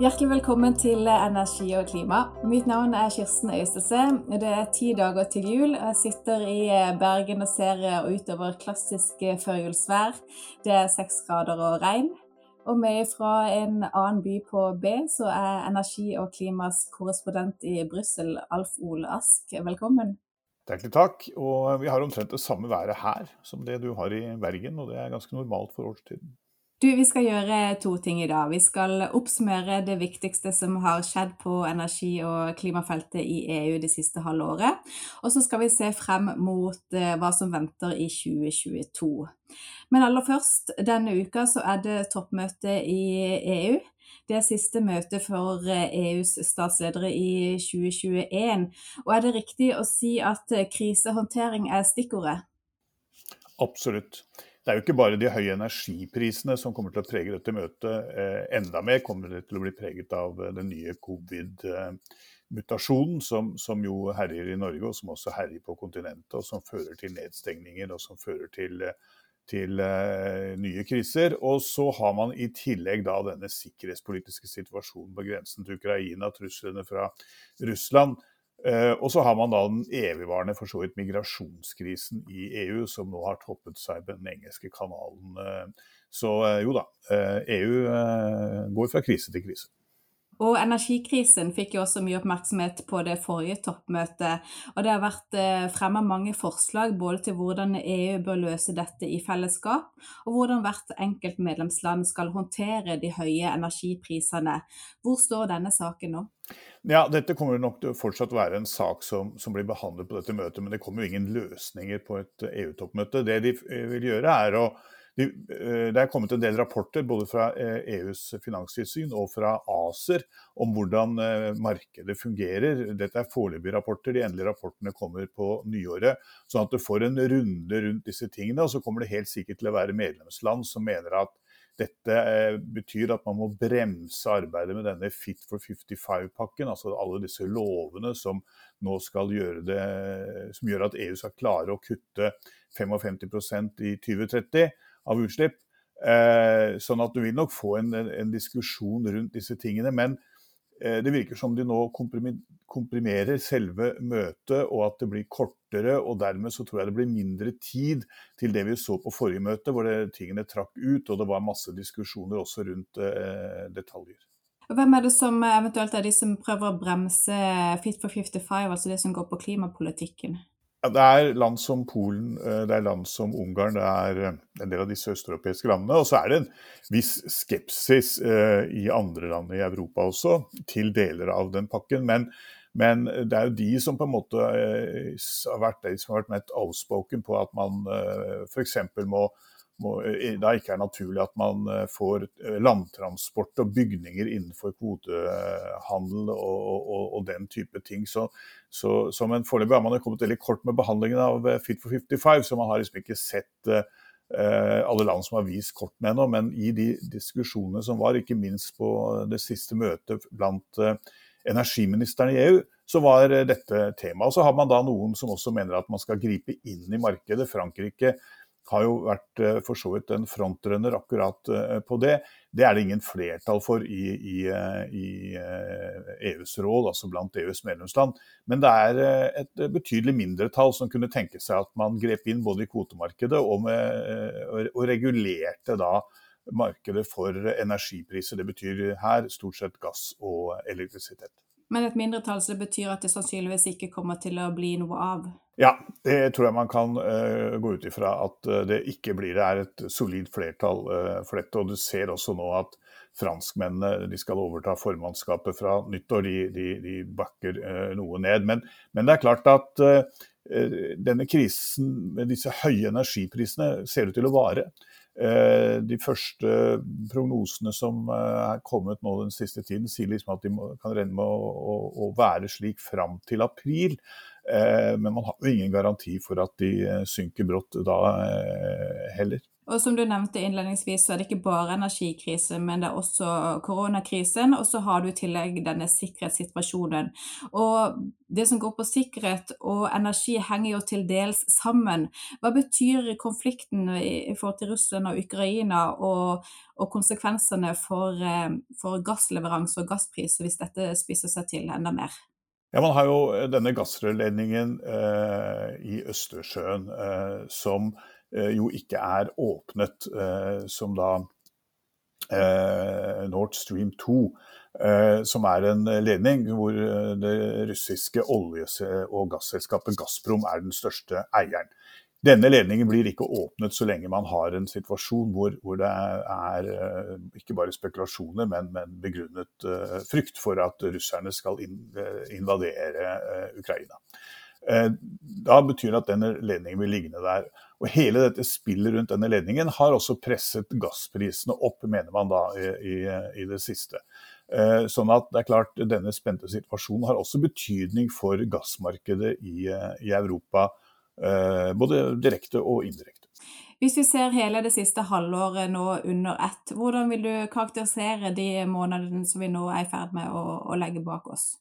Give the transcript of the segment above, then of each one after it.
Hjertelig velkommen til Energi og klima. Mitt navn er Kirsten Øystese. Det er ti dager til jul. Jeg sitter i Bergen og ser utover klassisk førjulsvær. Det er seks grader og regn. Og med fra en annen by på B, så er Energi og klimas korrespondent i Brussel, Alf Ole Ask. Velkommen. Hjertelig takk. Og vi har omtrent det samme været her som det du har i Bergen, og det er ganske normalt for årstiden. Du, Vi skal gjøre to ting i dag. Vi skal oppsummere det viktigste som har skjedd på energi- og klimafeltet i EU det siste halve året. Og så skal vi se frem mot uh, hva som venter i 2022. Men aller først, denne uka så er det toppmøte i EU. Det er siste møte for EUs eh, e statsledere i 2021. Og er det riktig å si at krisehåndtering er stikkordet? Absolutt. Det er jo ikke bare de høye energiprisene som kommer til å prege dette møtet. Eh, enda mer kommer det til å bli preget av eh, den nye covid-mutasjonen som, som, jo herjer i Norge, og som også herjer på kontinentet, og som fører til nedstengninger og som fører til, til uh, nye kriser. Og så har man i tillegg da denne sikkerhetspolitiske situasjonen på grensen til Ukraina, truslene fra Russland og så har man da den evigvarende for så vidt migrasjonskrisen i EU, som nå har toppet seg på den engelske kanalen. Uh, så uh, jo da, EU e går fra krise til krise. Og energikrisen fikk jo også mye oppmerksomhet på det forrige toppmøtet. Og det har vært eh, fremma mange forslag både til hvordan EU bør løse dette i fellesskap, og hvordan hvert enkelt medlemsland skal håndtere de høye energiprisene. Hvor står denne saken nå? Ja, Dette kommer nok til å fortsatt være en sak som, som, blir behandlet på dette møtet, men det kommer jo ingen løsninger på et EU-toppmøte. Det de vil gjøre, er å det er kommet en del rapporter både fra EUs eh, e finanstilsyn og fra ACER om hvordan eh, markedet fungerer. Dette er foreløpige rapporter, de endelige rapportene kommer på nyåret. Sånn at du får en runde rundt disse tingene. Og så kommer det helt sikkert til å være medlemsland som mener at dette betyr at man må bremse arbeidet med denne Fit for 55-pakken, altså alle disse lovene som nå skal gjøre det, som gjør at EU skal klare å kutte 55% i 2030 av utslipp. Eh, sånn at du vil nok få en, en, diskusjon rundt disse tingene. Men eh, det virker som de nå komprimerer selve møtet, og at det blir kortere. Og dermed så tror jeg det blir mindre tid til det vi så på forrige møte, hvor det, tingene trakk ut, og det var masse diskusjoner også rundt eh, detaljer. Hvem er det som eventuelt er de som prøver å bremse Fit for 55, altså det som går på klimapolitikken? Det er land som Polen, eh, det er land som Ungarn, det er eh, en del av disse østeuropeiske landene. Og så er det en viss skepsis eh, i andre land i Europa også til deler av den pakken. Men, men det er jo de som på en måte har vært de som har vært mest outspoken på at man f.eks. må eh, da ikke er naturlig at man eh, får eh, landtransport og bygninger innenfor kvotehandel og, og, og den type ting. Så, så, så men Foreløpig har man kommet veldig kort med behandlingen av Fit for 55, så man har liksom ikke sett uh, alle land som har vist kortene ennå. Men i de diskusjonene som var, ikke minst på det siste møtet blant uh, energiministrene i EU, så var dette temaet. Så har man da noen som også mener at man skal gripe inn i markedet. Frankrike har jo vært eh, for så vidt en frontrunner akkurat eh, på det. Det er det ingen flertall for i, i, eh, i EUs råd, altså blant EUs medlemsland. Men det er et betydelig mindretall som kunne tenke seg at man grep inn både i kvotemarkedet og, med, og regulerte da markedet for energipriser. Det betyr her stort sett gass og elektrisitet. Men et mindretall, så betyr at det sannsynligvis ikke kommer til å bli noe av? Ja, det tror jeg man kan uh, gå ut ifra at uh, det ikke blir. Det er et solid flertall uh, for dette. Og du ser også nå at franskmennene de skal overta formannskapet fra nyttår. De, de, de bakker noe ned. Men, men, det er klart at denne krisen med disse høye energiprisene ser ut til å vare. Eh, de første prognosene som eh, er kommet nå den siste tiden, sier liksom at de kan regne med å, å, å være slik fram til april. Men man har jo ingen garanti for at de synker brått da heller. Og som du nevnte innledningsvis, så er det ikke bare energikrise, men det er også koronakrisen. Og så har du i tillegg denne sikkerhetssituasjonen. Og det som går på sikkerhet og energi henger jo til dels sammen. Hva betyr konflikten i forhold til Russland og Ukraina, og, og konsekvensene for, eh, for gassleveranse og gasspriser hvis dette spisser seg til enda mer? Ja, Man har jo denne gassrørledningen eh, i Østersjøen eh, som jo ikke er åpnet, eh, som da eh, Nord Stream 2. Som er en ledning hvor det russiske olje- og gasselskapet Gazprom er den største eieren. Denne ledningen blir ikke åpnet så lenge man har en situasjon hvor, hvor det er, ikke bare spekulasjoner, men, men begrunnet frykt for at russerne skal invadere Ukraina. Da betyr det at denne ledningen blir liggende der. Og Hele dette spillet rundt denne ledningen har også presset gassprisene opp, mener man da i, i det siste. Eh, sånn at det er klart Denne spente situasjonen har også betydning for gassmarkedet i, i Europa, eh, både direkte og indirekte. Hvis vi ser hele det siste halvåret nå under ett, hvordan vil du karakterisere de månedene som vi nå er i ferd med å, å legge bak oss?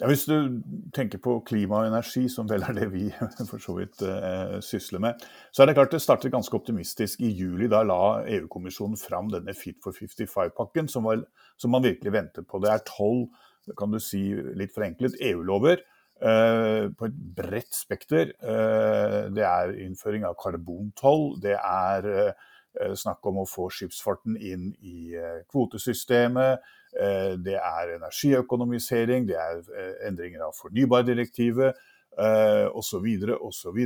Ja, hvis du tenker på klima og energi, som vel er det vi for så vidt eh, sysler med, så er det klart det startet ganske optimistisk. I juli da la EU-kommisjonen fram denne Fit for 55-pakken, som, som, man virkelig ventet på. Det er tolv, kan du si litt forenklet, EU-lover eh, på et bredt spekter. Eh, det er innføring av karbontoll. det er eh, snakk om å få skipsfarten inn i eh, kvotesystemet. Eh, det er energiøkonomisering, det er eh, endringer av fornybardirektivet osv. osv.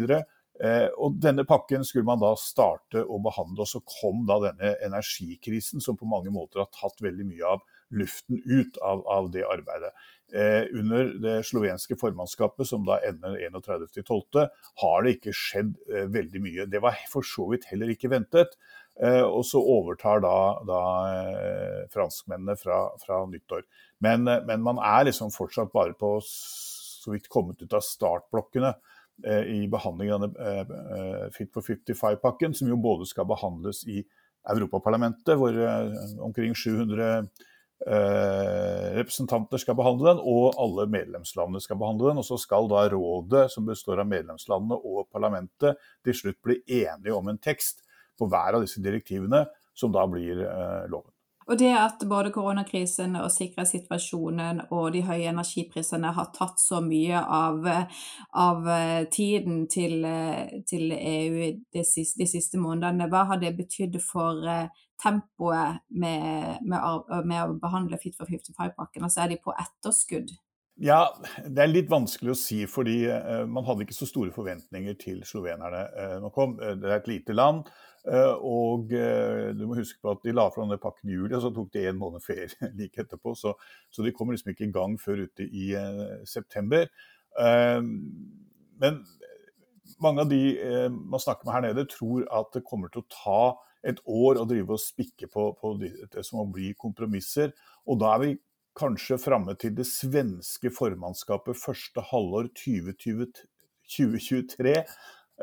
Og denne pakken skulle man da starte å behandle, og så kom da denne energikrisen, som på mange måter har tatt veldig mye av luften ut av, av det arbeidet. Eh, under det slovenske formannskapet, som da ender 31.12., har det ikke skjedd eh, veldig mye. Det var for så vidt heller ikke ventet. Eh, og så overtar da, da franskmennene fra, fra nyttår. Men, men, man er liksom fortsatt bare på så vidt kommet ut av startblokkene i behandlingen av denne Fit for 55-pakken, som jo både skal behandles i Europaparlamentet, hvor omkring 700 representanter skal behandle den, og alle medlemslandene skal behandle den. Og så skal da rådet, som består av medlemslandene og parlamentet, til slutt bli enige om en tekst på hver av disse direktivene, som da blir eh, loven. Og det at både koronakrisen og sikkerhetssituasjonen og de høye energiprisene har tatt så mye av, av eh, tiden til, eh, til EU de siste, de siste, månedene, hva har det betydd for tempoet med, med, med å behandle Fit for 55-pakken? Altså er de på etterskudd? Ja, det er litt vanskelig å si, fordi man hadde ikke så store forventninger til slovenerne. Nå kom, det er et lite land. Eh, og eh, du må huske på at de la fram den pakken i juli, og så tok de en måned ferie like etterpå. Så, så, de kommer liksom ikke i gang før ute i september. Men mange av de man snakker med her nede, tror at det kommer til å ta et år å drive og spikke på, på det, som må bli kompromisser. Og da er vi kanskje framme til det svenske formannskapet første halvår 2020, 2023.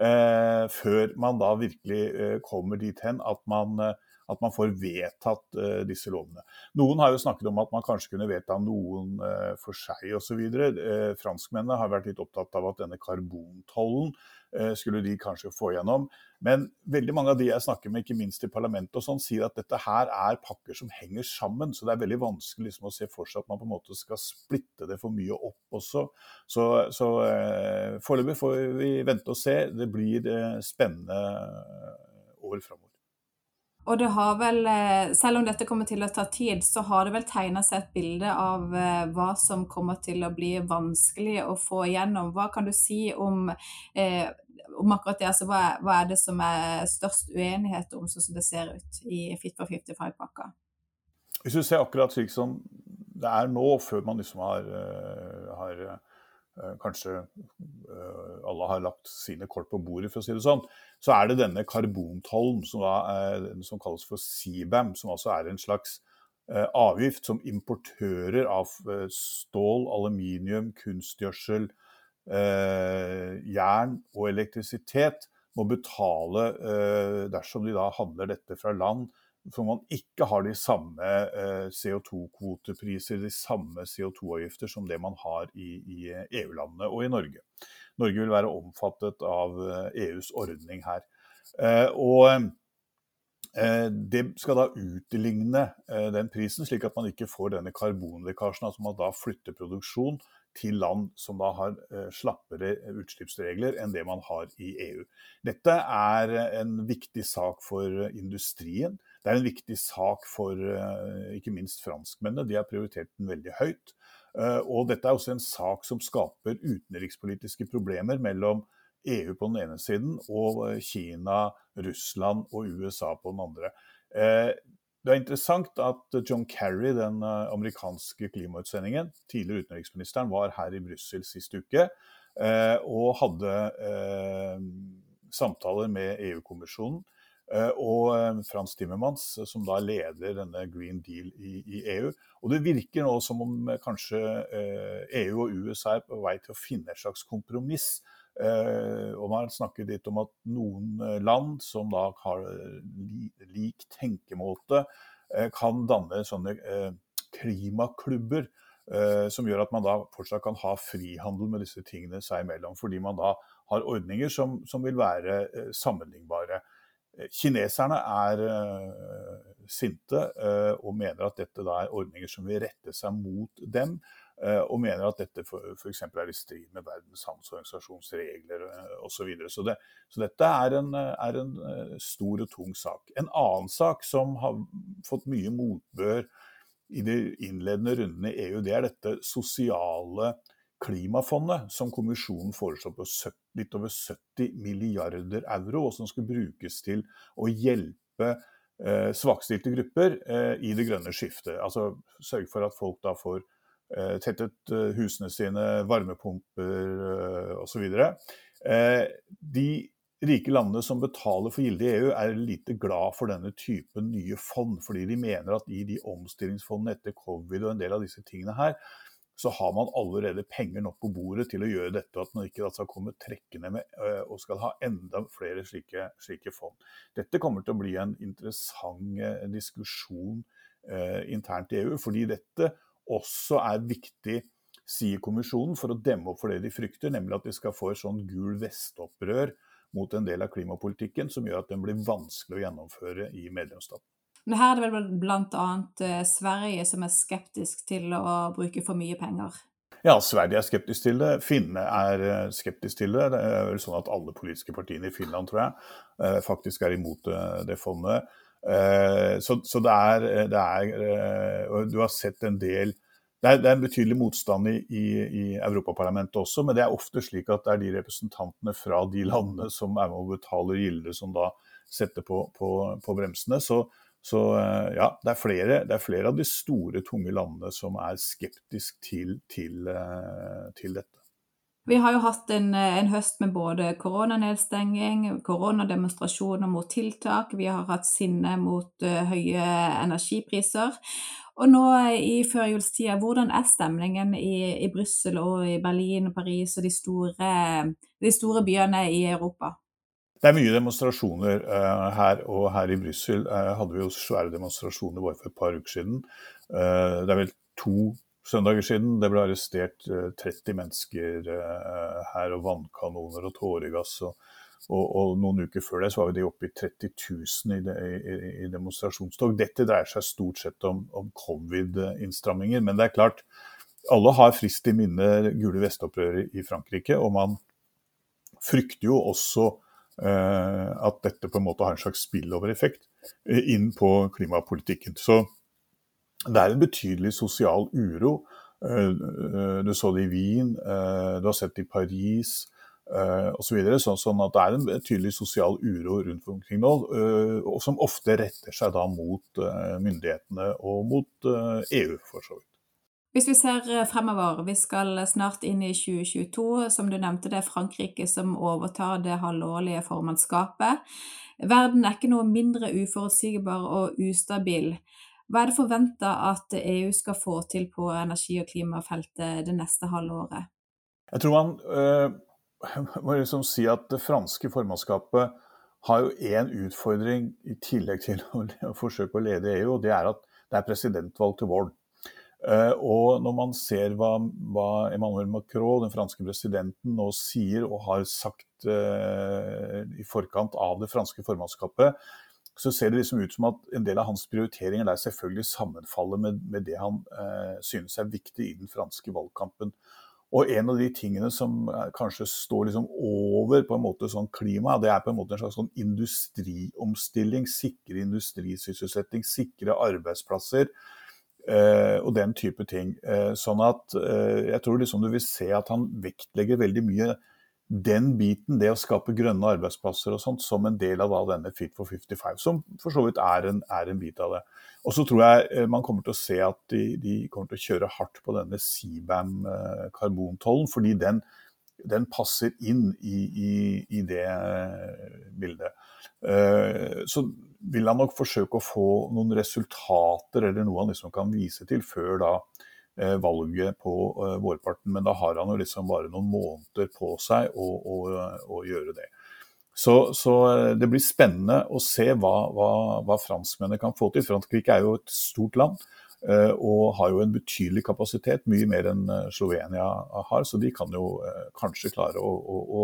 Eh, før man da virkelig eh, kommer dit hen at man, eh, at man får vedtatt disse lovene. Noen har jo snakket om at man kanskje kunne vedta noen for seg osv. franskmennene har vært litt opptatt av at denne karbontollen Eh, skulle de kanskje få gjennom. Men veldig mange av de jeg snakker med, ikke minst i parlamentet, og sånn, sier at dette her er pakker som henger sammen. Så det er veldig vanskelig liksom, å se for seg at man på en måte skal splitte det for mye opp også. Så, så eh, foreløpig får vi vente og se. Det blir eh, spennende år framover. Og det har vel, eh, selv om dette kommer til å ta tid, så har det vel tegna seg et bilde av eh, hva som kommer til å bli vanskelig å få igjennom. Hva kan du si om, eh, om akkurat det? Altså, hva, hva, er det som er størst uenighet om, sånn som det ser ut i Fit for 55-pakka? Hvis du ser akkurat slik som det er nå, før man liksom har, eh, har kanskje eh, alle har lagt sine kort på bordet, for å si det sånn, så er det denne karbontollen som, som kalles for CBAM, som altså er en slags eh, avgift som importører av stål, aluminium, kunstgjødsel, eh, jern og elektrisitet må betale eh, dersom de da handler dette fra land for man ikke har de samme eh, CO2-kvotepriser, de samme CO2-avgifter som det man har i, i EU-landene og i Norge. Norge vil være omfattet av EUs eh, e ordning her. Eh, og det skal da utligne den prisen, slik at man ikke får denne karbonlekkasjen. Altså man da flytter produksjon til land som da har slappere utslippsregler enn det man har i EU. Dette er en viktig sak for industrien. Det er en viktig sak for eh, ikke minst franskmennene. De har prioritert den veldig høyt. Eh, og dette er også en sak som skaper utenrikspolitiske problemer mellom EU på den ene siden og eh, Kina, Russland og USA på den andre. Det er interessant at John Kerry, den amerikanske klimautsendingen, tidligere utenriksministeren, var her i Brussel sist uke og hadde samtaler med EU-kommisjonen og eh, Frans Timmermans, eh, som da leder denne Green Deal i, i, EU. Og det virker nå som om kanskje EU e og USA er på vei til å finne et slags kompromiss. Og man har snakket litt om at noen land som da har lik tenkemåte, kan danne sånne klimaklubber. Som gjør at man da fortsatt kan ha frihandel med disse tingene seg imellom. Fordi man da har ordninger som, som vil være sammenlignbare. Kineserne er uh, sinte uh, og mener at dette er ordninger som vil rette seg mot dem. Og mener at dette f.eks. er i strid med Verdens handelsorganisasjons regler osv. Så, videre. så, det, så dette er en, er en, stor og tung sak. En annen sak som har fått mye motbør i de innledende rundene i EU, det er dette sosiale klimafondet som kommisjonen foreslår på litt over 70 milliarder euro, og som skal brukes til å hjelpe eh, svakstilte grupper eh, i det grønne skiftet. Altså sørge for at folk da får eh, tettet eh, husene sine, varmepumper eh, osv. Eh, de rike landene som betaler for gildet i EU, er lite glad for denne typen nye fond, fordi de mener at i de omstillingsfondene etter covid og en del av disse tingene her, så har man allerede penger nok på bordet til å gjøre dette, at man ikke skal komme trekkende med øh, og skal ha enda flere slike, slike fond. Dette kommer til å bli en interessant øh, diskusjon eh, internt i EU, fordi dette også er viktig sier kommisjonen, for å demme opp for det de frykter, nemlig at de skal få et sånn gul vest-opprør mot en del av klimapolitikken som gjør at den blir vanskelig å gjennomføre i medlemsstaten. Men her er det vel bl.a. annet Sverige som er skeptisk til å bruke for mye penger? Ja, Sverige er skeptisk til det. Finne er eh, skeptisk til det. Det er vel sånn at alle politiske partiene i Finland, tror jeg, eh, faktisk er imot det fondet. Så, så det, er, det er du har sett en del det er, det er, en betydelig motstand i, i, i, Europaparlamentet også, men det er ofte slik at det er de representantene fra de landene som er med og betaler gilde som da setter på, på, på bremsene. Så, så eh, ja, det er, flere, det er flere av de store, tunge landene som er skeptiske til, til, eh, til dette. Vi har jo hatt en, en, høst med både koronanedstenging, koronademonstrasjoner mot tiltak, vi har hatt sinne mot uh, høye energipriser. Og nå i førjulstida, hvordan er stemningen i, i Brussel og i Berlin og Paris og de store, de store byene i Europa? Det er mye demonstrasjoner uh, her, og her i Brussel uh, hadde vi jo svære demonstrasjoner bare for et par uker siden. Uh, det er vel to søndager siden det ble arrestert 30 mennesker her, og vannkanoner og tåregass. Og, og, og, noen uker før det så var vi oppe i 30 000 i, de, i, i demonstrasjonstog. Dette dreier seg stort sett om, om covid-innstramminger, men det er klart alle har frist i minne gule vestopprøret i Frankrike, og man frykter jo også at dette på en måte har en slags spillover-effekt eh, inn på klimapolitikken. Så det er en betydelig sosial uro. Eh, du så det i Wien, du har sett det i Paris osv. Så sånn at det er en betydelig sosial uro rundt omkring nå, og som ofte retter seg da mot myndighetene og mot EU, for så vidt. Hvis vi ser eh, fremover, vi skal snart inn i 2022. Som du nevnte, det er Frankrike som overtar det halvårlige formannskapet. Verden er ikke noe mindre uforutsigbar og ustabil. Hva er det forventa at EU skal få til på energi- og klimafeltet det neste halvåret? Jeg tror man øh, må liksom si at det franske formannskapet har jo én utfordring i tillegg til å, forsøke å lede EU, og det er at det er presidentvalg til våren. Uh, og når man ser hva, hva, Emmanuel Macron, den franske presidenten, nå sier og har sagt uh, i forkant av det franske formannskapet, så ser det liksom ut som at en del av hans prioriteringer der selvfølgelig sammenfaller med, med det han uh, synes er viktig i den franske valgkampen. Og en av de tingene som kanskje står liksom over på en måte sånn klima, det er på en måte en slags sånn industriomstilling. Sikre industrisysselsetting, sikre arbeidsplasser. Uh, og den type ting. Uh, sånn at uh, jeg tror liksom du vil se at han vektlegger veldig mye den biten, det å skape grønne arbeidsplasser og sånt, som en del av denne Fit for 55, som for så vidt er en, er en bit av det. Og så tror jeg man kommer til å se at de, de kommer til å kjøre hardt på denne CBAM-karbontollen, fordi den, den, passer inn i, i, i det bildet. Så vil han nok forsøke å få noen resultater eller noe han liksom kan vise til før da eh, valget på eh, vårparten. Men da har han jo liksom bare noen måneder på seg å, å, å gjøre det. Så, så, eh, det blir spennende å se hva, hva, hva franskmennene kan få til. Frankrike er jo et stort land og har jo en betydelig kapasitet, mye mer enn Slovenia har. Så de kan jo kanskje klare å, å, å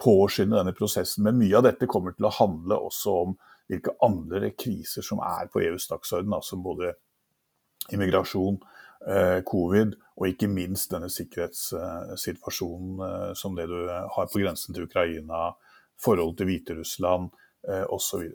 påskynde denne prosessen. Men mye av dette kommer til å handle også om hvilke andre kriser som er på EUs dagsorden, som både immigrasjon, eh, covid og ikke minst denne sikkerhetssituasjonen eh, som det du har på grensen til Ukraina, forholdet til Hviterussland eh, osv.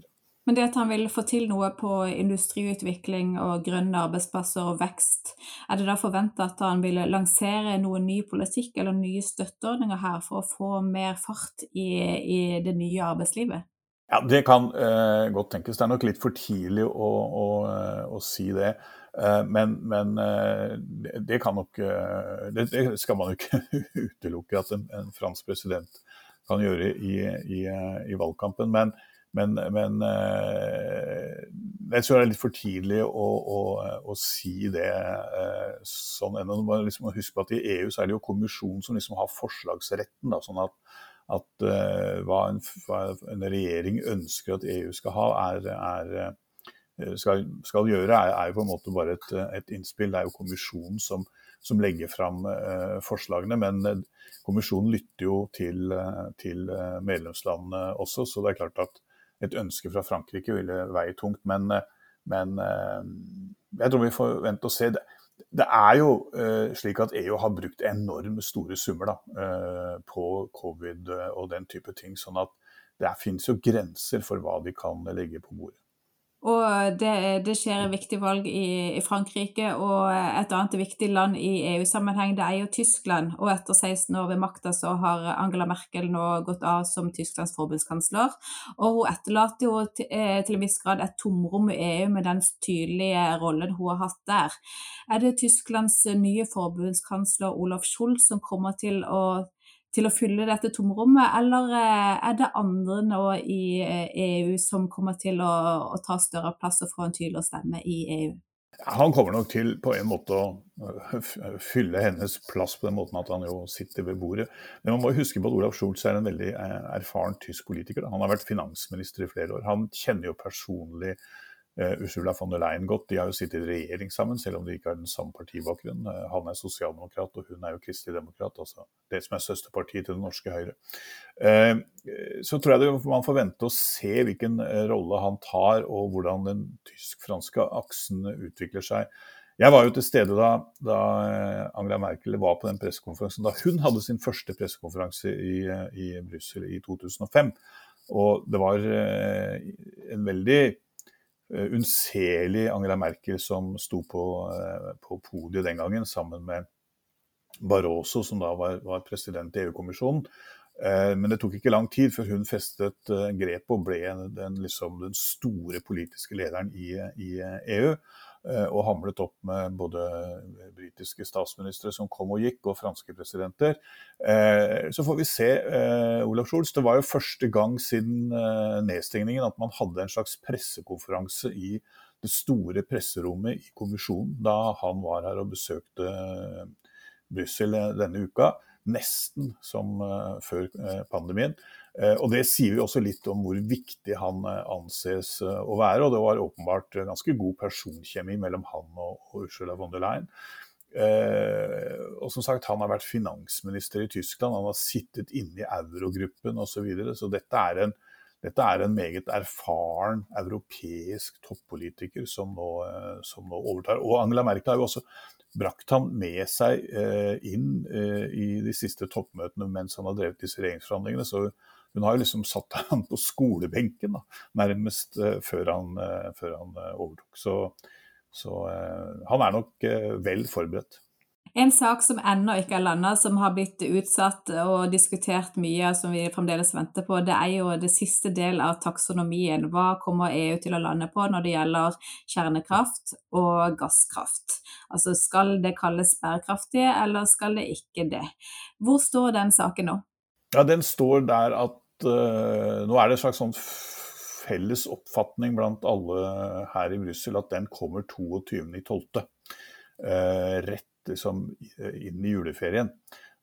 Men det at han vil få til noe på industriutvikling og grønne arbeidsplasser og vekst, er det da forventa at han vil lansere noen ny politikk eller nye støtteordninger her for å få mer fart i, i det nye arbeidslivet? Ja, Det kan uh, godt tenkes. Det er nok litt for tidlig å, å, å si det. Uh, men, men uh, det, kan nok det, det, skal man jo ikke utelukke at en, en, fransk president kan gjøre i, i, i valgkampen. Men, men, men jeg tror det er litt for tidlig å, å, å si det sånn ennå. Man liksom huske på at I EU så er det jo kommisjonen som liksom har forslagsretten. Da, sånn at at uh, hva, en, hva, en, regjering ønsker at EU skal ha, er, er eh, skal, skal, gjøre, er, er, jo på en måte bare et, et innspill. Det er jo kommisjonen som, som legger fram eh, forslagene. Men kommisjonen lytter jo til, til medlemslandene også, så det er klart at et ønske fra Frankrike ville veie tungt. Men, men jeg tror vi får vente og se. Det, det er jo uh, slik at EU har brukt enormt store summer da, på covid og den type ting. Sånn at det finnes jo grenser for hva de kan legge på bordet. Og det, det, skjer et viktig valg i, i, Frankrike, og et annet viktig land i EU-sammenheng, det er jo Tyskland. Og etter 16 år ved makta så har Angela Merkel nå gått av som Tysklands forbundskansler. Og hun etterlater jo til, eh, til en viss grad et tomrom i EU med den tydelige rollen hun har hatt der. Er det Tysklands nye forbundskansler Olaf Scholz som kommer til å til å fylle dette tomrommet, eller eh, er det andre nå i EU eh, e som kommer til å, å ta større plass og få en tydeligere stemme i EU? Han kommer nok til på en måte å eh, fylle hennes plass på den måten at han jo sitter ved bordet. Men man må huske på at Olaf Schultz er en veldig erfaren tysk politiker. Han har vært finansminister i flere år. Han kjenner jo personlig Ursula von der Leyen godt. De har jo sittet i regjering sammen, selv om de ikke har den samme partibakgrunnen. Uh, han er sosialdemokrat, og hun er jo kristelig demokrat, altså det som er søsterpartiet til det norske Høyre. Uh, så tror jeg det, man får vente og se hvilken rolle han tar, og hvordan den tysk-franske aksen utvikler seg. Jeg var jo til stede da, da Angela Merkel var på den pressekonferansen da hun hadde sin første pressekonferanse i, i Brussel i 2005. Og det var en veldig Eh, unnselig Angela Merkel som sto på, eh, på, podiet den gangen sammen med Barroso, som da var, var president i EU-kommisjonen. Eh, men det tok ikke lang tid før hun festet grep og ble den, liksom, den store politiske lederen i, i EU. Eh, og hamlet opp med både britiske statsministre som kom og gikk, og franske presidenter. Eh, så får vi se. Olav Olaf Scholz, det var jo første gang siden nedstengningen at man hadde en slags pressekonferanse i det store presserommet i kommisjonen da han var her og besøkte Brussel denne uka. Nesten som før pandemien. Og Det sier vi også litt om hvor viktig han anses å være. og Det var åpenbart ganske god personkjemi mellom han og Ursula von der Leyen. og som sagt, Han har vært finansminister i Tyskland, han har sittet inne i eurogruppen osv. Så, videre, så dette er en dette er en meget erfaren europeisk toppolitiker som nå, eh, som nå, overtar. Og Angela Merkel har jo også brakt ham med seg eh, inn eh, i de siste toppmøtene mens han har drevet disse regjeringsforhandlingene. Så hun har jo liksom satt ham på skolebenken da, nærmest før han, før han overtok. Så, så han er nok vel forberedt. En sak som ennå ikke er landa, som har blitt utsatt og diskutert mye, som vi fremdeles venter på, det er jo det siste del av taksonomien. Hva kommer EU til å lande på når det gjelder kjernekraft og gasskraft? Altså skal det kalles bærekraftige, eller skal det ikke det? Hvor står den saken nå? Ja, Den står der at uh, nå er det en slags sånn felles oppfatning blant alle her i Brussel at den kommer 22.12. Uh, rett liksom inn i juleferien.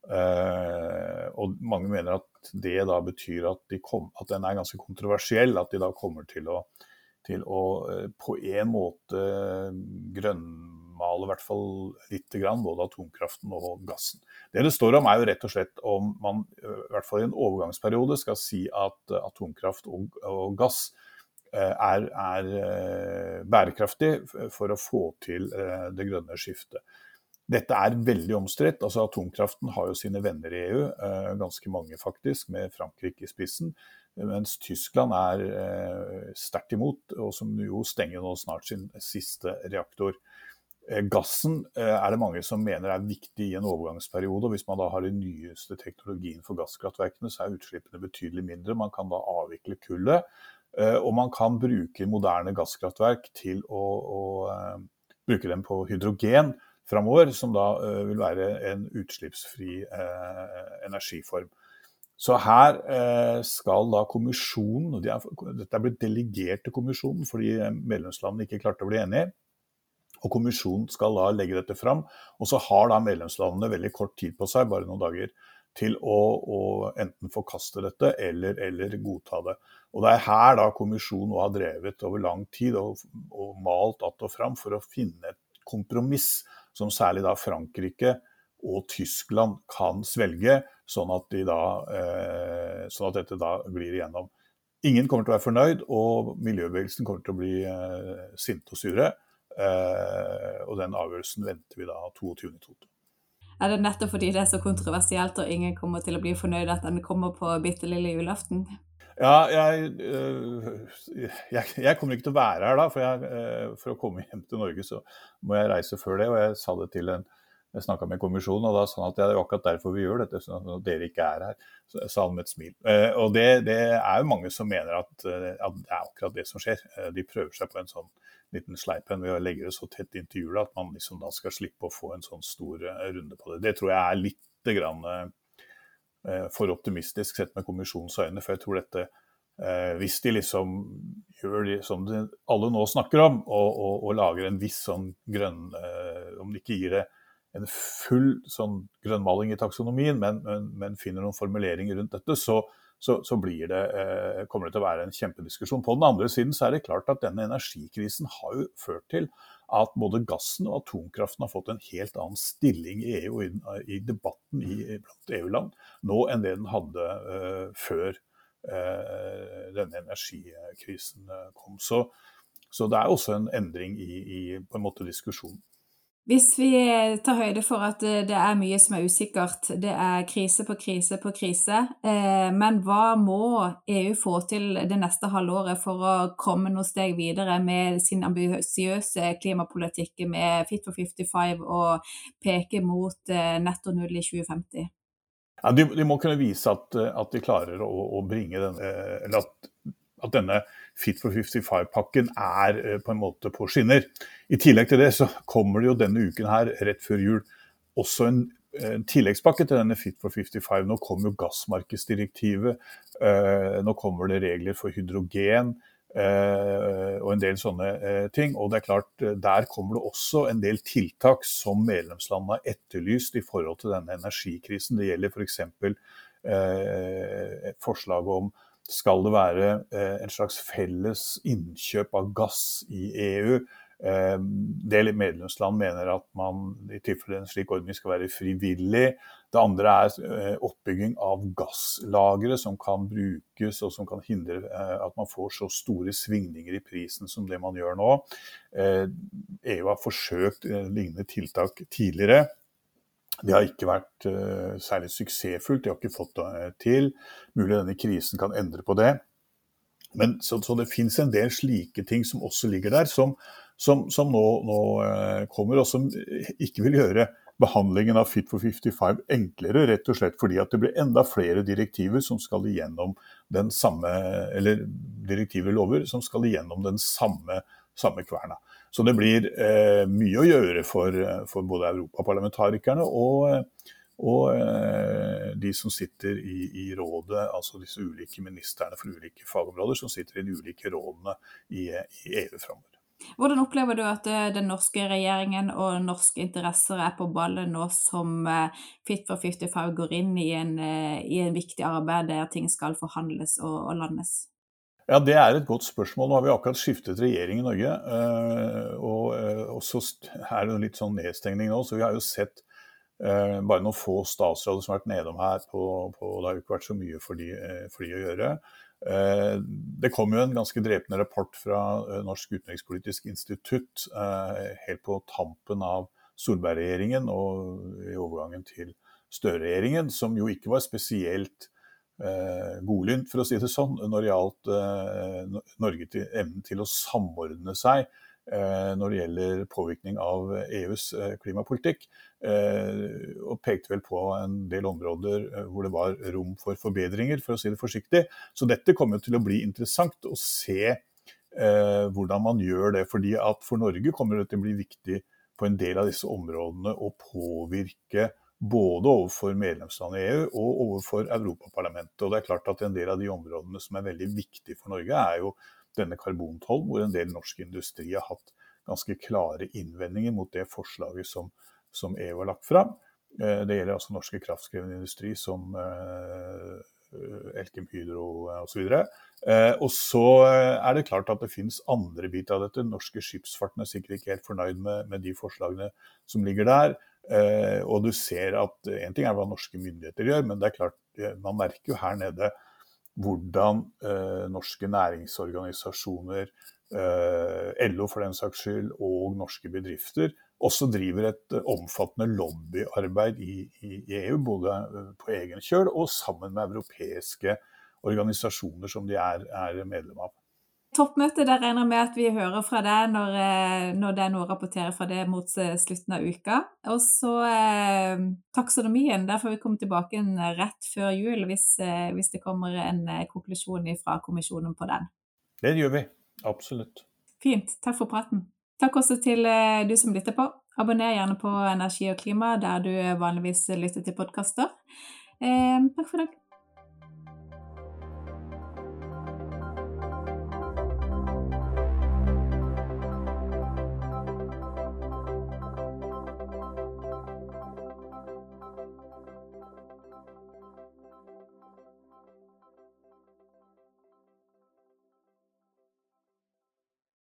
Uh, og mange mener at det da betyr at, kom, at, den er ganske kontroversiell. At de da kommer til å, til å uh, på en måte grønnmale i hvert fall lite grann både atomkraften og gassen. Det det står om er jo rett og slett om man i hvert fall i en overgangsperiode skal si at atomkraft og, og gass er, er, bærekraftig for å få til det grønne skiftet. Dette er veldig omstridt. Altså, atomkraften har jo sine venner i EU, eh, ganske mange faktisk, med Frankrike i spissen. Mens Tyskland er eh, sterkt imot, og som jo stenger nå snart sin siste reaktor. Eh, gassen er det mange som mener er viktig i en overgangsperiode. og Hvis man da har den nyeste teknologien for gasskraftverkene, så er utslippene betydelig mindre. Man kan da avvikle kullet. Og man kan bruke moderne gasskraftverk til å, å bruke dem på hydrogen framover, som da uh, vil være en utslippsfri uh, energiform. Så her uh, skal da kommisjonen, og de er, dette er blitt delegert til kommisjonen fordi medlemslandene ikke klarte å bli enige, og kommisjonen skal da legge dette fram. Og så har da medlemslandene veldig kort tid på seg, bare noen dager, til å, å enten forkaste dette eller, eller, godta det. Og Det er her da kommisjonen har drevet over lang tid og, og malt att og fram for å finne et kompromiss som særlig da Frankrike og Tyskland kan svelge, sånn at, de da, eh, sånn at dette da blir igjennom. Ingen kommer til å være fornøyd, og miljøbevegelsen kommer til å bli eh, sinte og sure. Eh, og den avgjørelsen venter vi da 22.2. Er det nettopp fordi det er så kontroversielt og ingen kommer til å bli fornøyd at den kommer på bitte lille julaften? Ja, jeg, øh, jeg, jeg, kommer ikke til å være her da. For, jeg, øh, for, å komme hjem til Norge så må jeg reise før det. Og jeg sa det til en Jeg snakka med kommisjonen, og da sa han at det er jo akkurat derfor vi gjør dette. sånn at dere ikke er her. Så sa han med et smil. Uh, og det, det, er jo mange som mener at, at, det er akkurat det som skjer. Uh, de prøver seg på en sånn liten sleipen ved å legge det så tett inntil jula at man liksom da skal slippe å få en sånn stor runde på det. Det tror jeg er lite grann Eh, for optimistisk sett med kommisjonens øyne. For jeg tror dette eh, Hvis de liksom gjør det som de, alle nå snakker om, og, og, og, lager en viss sånn grønn eh, Om de ikke gir det en full sånn grønnmaling i taksonomien, men, men, men finner noen formuleringer rundt dette, så, så, så det, eh, kommer det til å være en kjempediskusjon. På den andre siden så er det klart at denne energikrisen har jo ført til at både gassen og atomkraften har fått en helt annen stilling i EU i, i debatten i, blant EU-land nå enn det den hadde uh, før uh, denne energikrisen eh, kom. Så, så, det er også en endring i, i på en måte diskusjonen. Hvis vi tar høyde for at det er mye som er usikkert, det er krise på krise på krise, eh, men hva må EU få til det neste halvåret for å komme noen steg videre med sin ambisiøse klimapolitikk med Fit for 55 og peke mot eh, netto null i 2050? Ja, de, de, må kunne vise at, at de klarer å, å bringe den, eh, eller at at denne Fit for 55-pakken er eh, på en måte på skinner. I tillegg til det så kommer det jo denne uken her, rett før jul, også en, en tilleggspakke til denne Fit for 55. Nå kommer jo gassmarkedsdirektivet, eh, nå kommer det regler for hydrogen. og en del sånne ting. Og det er klart, der kommer det også en del tiltak som medlemslandene har etterlyst i forhold til denne energikrisen. Det gjelder f.eks. For et forslag om skal det være en slags felles innkjøp av gass i EU. En del medlemsland mener at man i tilfelle en slik ordning skal være frivillig. Det andre er eh, oppbygging av gasslagre som kan brukes og som kan hindre eh, at man får så store svingninger i prisen som det man gjør nå. EU eh, e har forsøkt lignende tiltak tidligere. Det har ikke vært særlig suksessfullt, de har ikke fått det til. Mulig denne krisen kan endre på det. Men, så, så det fins en del slike ting som også ligger der, som, som, som nå, nå, uh, kommer, og som ikke vil gjøre behandlingen av Fit for 55 enklere, rett og slett fordi at det blir enda flere direktiver som skal igjennom den samme, eller direktiver lover som skal igjennom den samme, samme kverna. Så det blir eh, mye å gjøre for, for både europaparlamentarikerne og, og eh, de som sitter i, i, rådet, altså disse ulike ministrene for ulike fagområder som sitter i de ulike rådene i, i EU framover. Hvordan opplever du at eh, den norske regjeringen og norske interesser er på ballen nå som eh, Fit for 55 går inn i en, eh, i en viktig arbeid der ting skal forhandles og, og, landes? Ja, Det er et godt spørsmål. Nå har vi akkurat skiftet regjering i Norge. Og, og så er det litt sånn nedstengning nå, så vi har jo sett bare noen få statsråder som har vært nedom her. På, på, det har jo ikke vært så mye for de, for de å gjøre. Eh, det kom jo en ganske drepende rapport fra eh, Norsk utenrikspolitisk institutt eh, helt på tampen av Solberg-regjeringen og i overgangen til Støre-regjeringen, som jo ikke var spesielt godlynt, for å si det sånn, når det gjaldt Norge til evnen til å samordne seg Eh, når det gjelder påvirkning av EUs eh, klimapolitikk. Eh, og pekte vel på en del områder hvor det var rom for forbedringer, for å si det forsiktig. Så dette kommer til å bli interessant å se hvordan man gjør det. fordi at For Norge kommer det til å bli viktig på en del av disse områdene å påvirke både overfor medlemslandet i EU og overfor Europaparlamentet. Og det er klart at En del av de områdene som er veldig viktige for Norge, er jo denne karbontollen, hvor en del norsk industri har hatt ganske klare innvendinger mot det forslaget som, som EU har lagt fram. Eh, det gjelder altså norske kraftkrevende industri som eh, Elkem Hydro osv. Eh, og så er det klart at det finnes andre biter av dette. Norske skipsfarten er sikkert ikke helt fornøyd med, med de forslagene som ligger der. Og du ser at En ting er hva norske myndigheter gjør, men det er klart, man merker jo her nede hvordan eh, norske næringsorganisasjoner, eh, LO for den saks skyld, og norske bedrifter også driver et eh, omfattende lobbyarbeid i, i, EU, både eh, på egen kjøl og sammen med europeiske organisasjoner som de er, er medlem av. Toppmøtet, der regner jeg med at vi hører fra deg når, eh, når det er noe å rapportere fra det mot eh, slutten av uka. Og så eh, taksonomien, der får vi komme tilbake rett før jul hvis, eh, hvis det kommer en eh, konklusjon fra kommisjonen på den. Det gjør vi. Absolutt. Fint. Takk for praten. Takk også til eh, du som lytter på. Abonner gjerne på Energi og klima der du vanligvis lytter til podkaster. takk for i dag.